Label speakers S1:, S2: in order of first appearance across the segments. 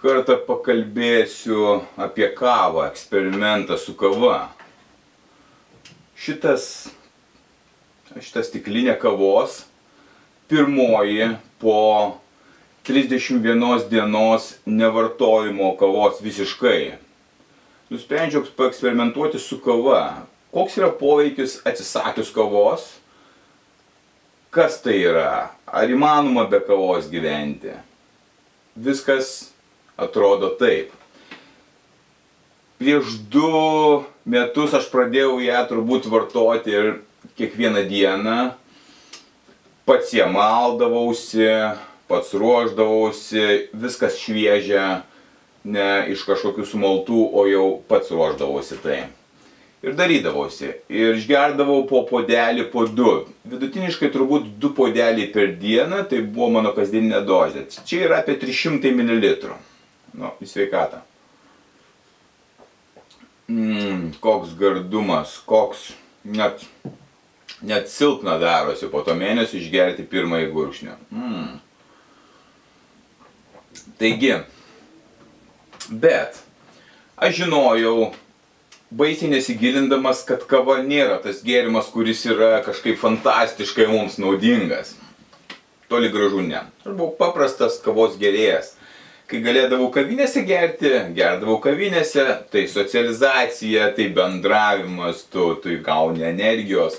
S1: Kartą pakalbėsiu apie kavą, eksperimentą su kava. Šitas, šita stiklinė kavos pirmoji po 31 dienos nevartojimo kavos visiškai. Nusprendžiau paeksperimentuoti su kava. Koks yra poveikis atsisakius kavos? Kas tai yra? Ar įmanoma be kavos gyventi? Viskas atrodo taip. Prieš du metus aš pradėjau ją turbūt vartoti ir kiekvieną dieną. Pats ją maldavausi, pats ruoždavausi, viskas šviežia, ne iš kažkokių sumaltų, o jau pats ruoždavausi tai. Ir darydavausi. Ir išgerdavau po podelį po du. Vidutiniškai turbūt du podeliai per dieną, tai buvo mano kasdieninė dozė. Čia yra apie 300 ml. Nu, į sveikatą. Mm, koks gardumas, koks net, net silpna darosi po to mėnesio išgerti pirmąjį gurkšnį. Mm. Taigi, bet aš žinojau, baisiai nesigilindamas, kad kava nėra tas gėrimas, kuris yra kažkaip fantastiškai mums naudingas. Toli gražu ne. Aš buvau paprastas kavos gerėjas kai galėdavau kavinėse gerti, gerdavau kavinėse, tai socializacija, tai bendravimas, tu, tu gauni energijos.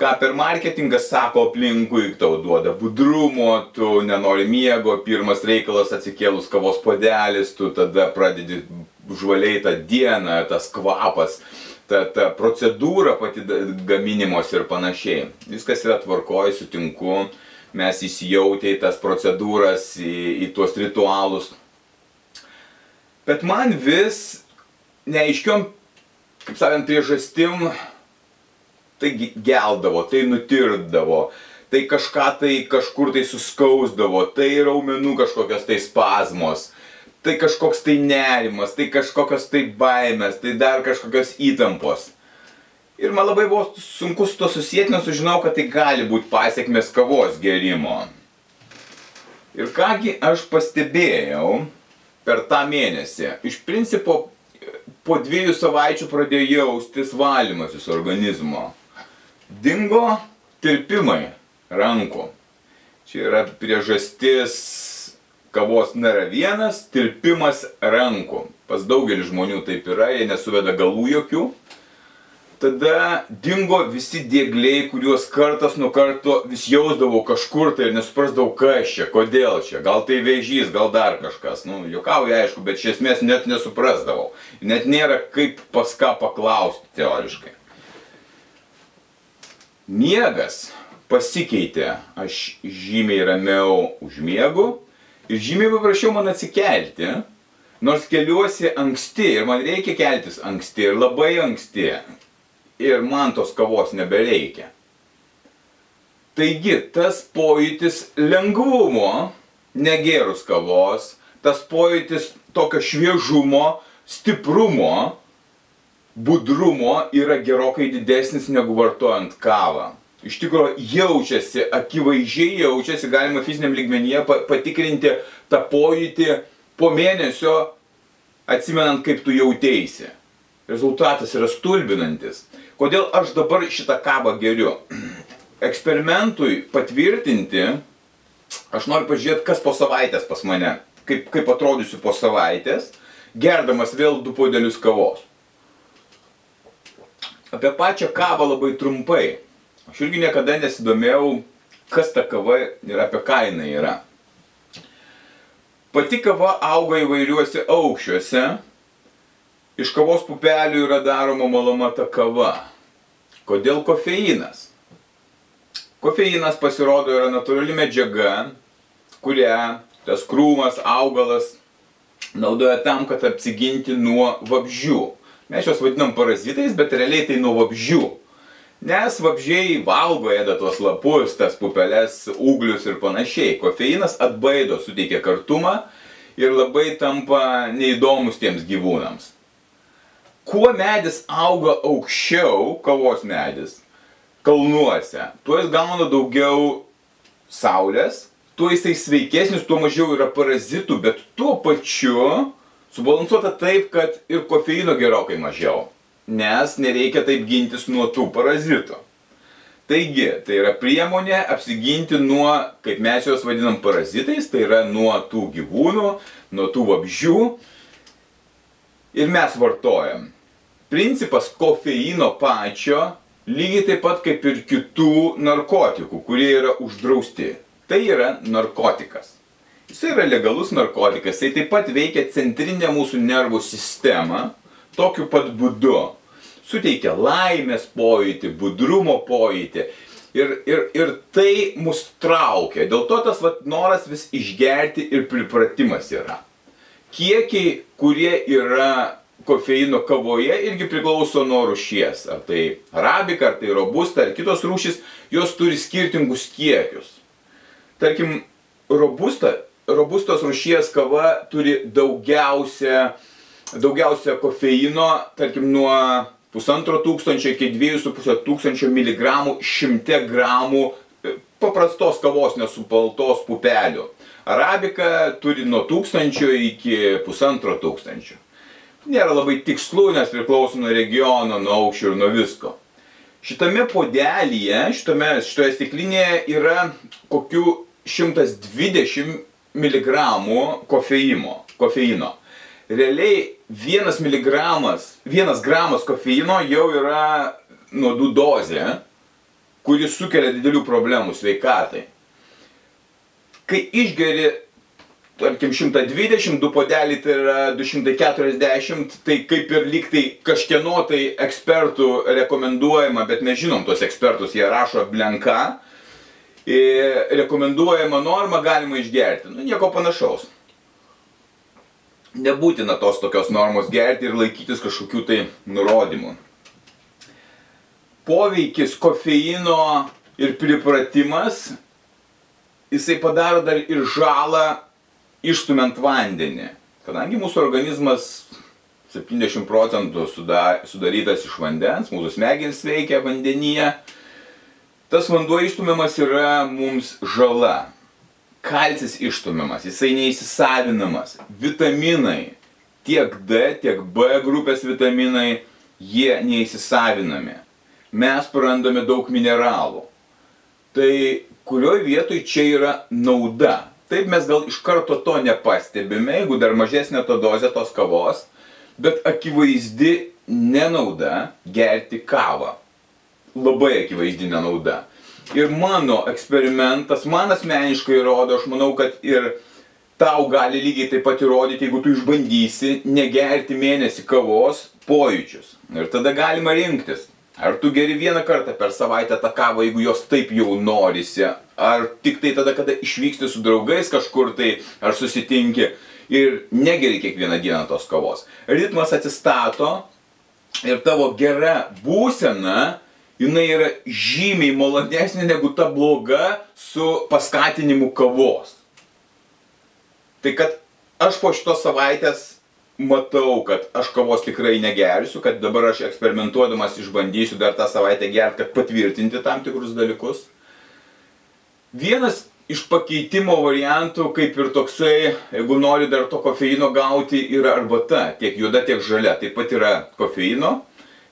S1: Ką per marketingą sako aplinkui, tau duoda budrumo, tu nenori miego, pirmas reikalas atsikėlus kavos podelis, tu tada pradedi žvaliai tą dieną, tas kvapas, ta, ta procedūra pati gaminimos ir panašiai. Viskas yra tvarkoje, sutinku mes įsijautė į tas procedūras, į, į tuos ritualus. Bet man vis neaiškiom, kaip sakant, priežastim tai geldavo, tai nutirdavo, tai kažką tai kažkur tai suskausdavo, tai raumenų kažkokios tai spazmos, tai kažkoks tai nerimas, tai kažkokios tai baimės, tai dar kažkokios įtampos. Ir man labai buvo sunku su to susijęti, nes sužinau, kad tai gali būti pasiekmes kavos gerimo. Ir kągi aš pastebėjau per tą mėnesį. Iš principo, po dviejų savaičių pradėjo jaustis valymasis organizmo. Dingo tirpimai rankų. Čia yra priežastis kavos nėra vienas, tirpimas rankų. Pas daugelį žmonių taip yra, jie nesuveda galų jokių tada dingo visi dėgliai, kuriuos kartas nuo karto vis jausdavau kažkur tai ir nesuprasdavau, kas čia, kodėl čia, gal tai vėžys, gal dar kažkas. Nu, jokauju aišku, bet iš esmės net nesuprasdavau. Net nėra kaip pas ką paklausti teoriškai. Miegas pasikeitė, aš žymiai ramiau užmiegu ir žymiai paprašiau man atsikelti, nors keliuosi anksti ir man reikia keltis anksti ir labai anksti ir man tos kavos nebereikia. Taigi tas pojūtis lengvumo, negerus kavos, tas pojūtis tokio šviežumo, stiprumo, budrumo yra gerokai didesnis negu vartojant kavą. Iš tikrųjų jaučiasi, akivaizdžiai jaučiasi, galima fiziniam lygmenyje patikrinti tą pojūtį po mėnesio, atsimenant, kaip tu jautėsi. Rezultatas yra stulbinantis. Kodėl aš dabar šitą kavą geriu? Eksperimentui patvirtinti, aš noriu pažiūrėti, kas po savaitės pas mane, kaip, kaip atrodysiu po savaitės, gerdamas vėl du podelius kavos. Apie pačią kavą labai trumpai. Aš irgi niekada nesidomėjau, kas ta kava ir apie ką jinai yra. Pati kava auga įvairiuose aukščiuose, Iš kavos pupelių yra daroma maloma ta kava. Kodėl kofeinas? Kofeinas pasirodo yra natūrali medžiaga, kurią tas krūmas, augalas naudoja tam, kad apsiginti nuo vabžių. Mes juos vadinam parazitais, bet realiai tai nuo vabžių. Nes vabžiai valgo, ėda tuos lapus, tas pupeles, ūglius ir panašiai. Kofeinas atbaido, suteikia kartumą ir labai tampa neįdomus tiems gyvūnams. Kuo medis auga aukščiau, kavos medis, kalnuose, tuo jis gauna daugiau saulės, tuo jisai sveikesnis, tuo mažiau yra parazitų, bet tuo pačiu subalansuota taip, kad ir kofeino gerokai mažiau, nes nereikia taip gintis nuo tų parazitų. Taigi, tai yra priemonė apsiginti nuo, kaip mes juos vadinam parazitais, tai yra nuo tų gyvūnų, nuo tų vabžių. Ir mes vartojam. Principas kofeino pačio lygiai taip pat kaip ir kitų narkotikų, kurie yra uždrausti. Tai yra narkotikas. Jis yra legalus narkotikas, tai taip pat veikia centrinę mūsų nervų sistemą tokiu pat būdu. Suteikia laimės pojūtį, budrumo pojūtį. Ir, ir, ir tai mus traukia. Dėl to tas vat, noras vis išgerti ir pripratimas yra. Kiekiai, kurie yra kofeino kavoje irgi priklauso nuo rušies. Ar tai arabika, ar tai robusta, ar kitos rūšys, jos turi skirtingus kiekius. Tarkim, robusta, robustos rūšies kava turi daugiausia, daugiausia kofeino, tarkim, nuo pusantro tūkstančio iki dviejų su pusė tūkstančio miligramų šimte gramų e, paprastos kavos nesupaltos pupelių. Arabika turi nuo tūkstančio iki pusantro tūkstančio nėra labai tikslu, nes priklauso nuo regiono, nuo aukščio ir nuo visko. Šitame podelyje, šitame, šitoje stiklinėje yra kokių 120 mg kofeino. kofeino. Realiai 1 mg, 1 gramas kofeino jau yra nuodų dozė, kuri sukelia didelių problemų sveikatai. Kai išgeri tarkim 120, du podeliai tai yra 240, tai kaip ir lyg tai kažkieno tai ekspertų rekomenduojama, bet mes žinom tuos ekspertus, jie rašo blenka, rekomenduojama norma galima išgerti. Nu, nieko panašaus. Nebūtina tos tokios normos gerti ir laikytis kažkokių tai nurodymų. Poveikis kofeino ir pripratimas, jisai padaro dar ir žalą išstumiant vandenį. Kadangi mūsų organizmas 70 procentų sudarytas iš vandens, mūsų smegenys veikia vandenyje, tas vanduo išstumiamas yra mums žala. Kalcis išstumiamas, jisai neįsisavinamas. Vitaminai, tiek D, tiek B grupės vitaminai, jie neįsisavinami. Mes prarandame daug mineralų. Tai kurioje vietoje čia yra nauda? Taip mes gal iš karto to nepastebime, jeigu dar mažesnė to dozė tos kavos, bet akivaizdi nenauda gerti kavą. Labai akivaizdi nenauda. Ir mano eksperimentas, man asmeniškai rodo, aš manau, kad ir tau gali lygiai taip pat įrodyti, jeigu tu išbandysi negerti mėnesį kavos pojūčius. Ir tada galima rinktis, Ar tu geri vieną kartą per savaitę tą kavą, jeigu jos taip jau norisi, ar tik tai tada, kada išvyksti su draugais kažkur tai, ar susitinki ir negeri kiekvieną dieną tos kavos. Ritmas atsistato ir tavo gera būsena, jinai yra žymiai malonesnė negu ta bloga su paskatinimu kavos. Tai kad aš po šitos savaitės matau, kad aš kavos tikrai negersiu, kad dabar aš eksperimentuodamas išbandysiu dar tą savaitę gerti, kad patvirtinti tam tikrus dalykus. Vienas iš pakeitimo variantų, kaip ir toksai, jeigu nori dar to kofeino gauti, yra arbata, tiek juoda, tiek žalia. Taip pat yra kofeino.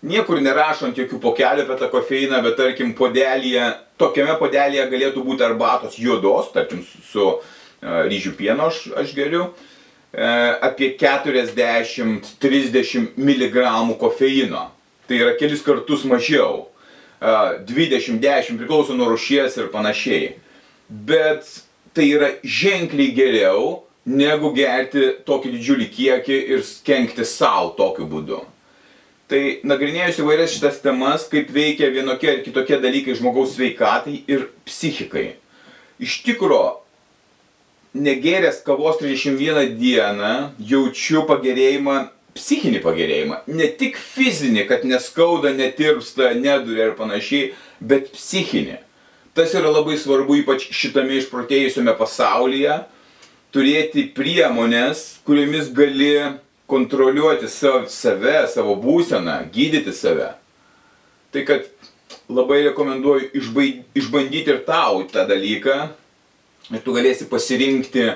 S1: Niekur nerašant jokių pokelių apie tą kofeiną, bet tarkim podelėje, tokiame podelėje galėtų būti arbatos juodos, tarkim su uh, ryžių pieno aš, aš geriu. Uh, E, apie 40-30 mg kofeino. Tai yra kelis kartus mažiau. 20-10 e, priklauso nuo rušies ir panašiai. Bet tai yra ženkliai geriau negu gerti tokį didžiulį kiekį ir kenkti savo tokiu būdu. Tai nagrinėjus įvairias šitas temas, kaip veikia vienokie ar kitokie dalykai žmogaus sveikatai ir psichikai. Iš tikro, negėręs kavos 31 dieną jaučiu pagerėjimą, psichinį pagerėjimą. Ne tik fizinį, kad neskauda, netirpsta, neduria ir panašiai, bet psichinį. Tas yra labai svarbu, ypač šitame išprotėjusiame pasaulyje, turėti priemonės, kuriomis gali kontroliuoti save, savo būseną, gydyti save. Tai kad labai rekomenduoju išbandyti ir tau tą dalyką ir tu galėsi pasirinkti,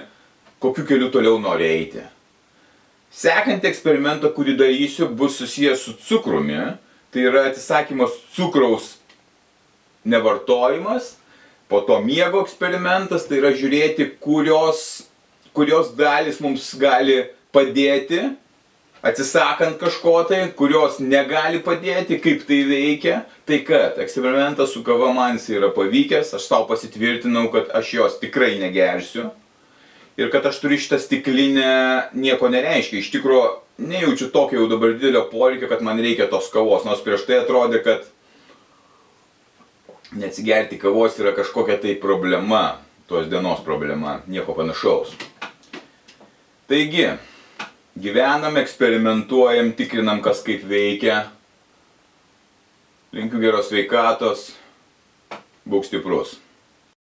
S1: kokiu keliu toliau nori eiti. Sekantį eksperimentą, kurį darysiu, bus susijęs su cukrumi, tai yra atsisakymas cukraus nevartojimas, po to miego eksperimentas, tai yra žiūrėti, kurios, kurios dalis mums gali padėti, atsisakant kažko tai, kurios negali padėti, kaip tai veikia, tai kad eksperimentas su kava man jis yra pavykęs, aš savo pasitvirtinau, kad aš jos tikrai negersiu ir kad aš turiu šitą stiklinę nieko nereiškia. Iš tikrųjų, nejaučiu tokio jau dabar didelio poreikio, kad man reikia tos kavos, nors prieš tai atrodė, kad neatsigerti kavos yra kažkokia tai problema, tos dienos problema, nieko panašaus. Taigi, gyvenam, eksperimentuojam, tikrinam, kas kaip veikia. Linkiu geros veikatos, būk stiprus.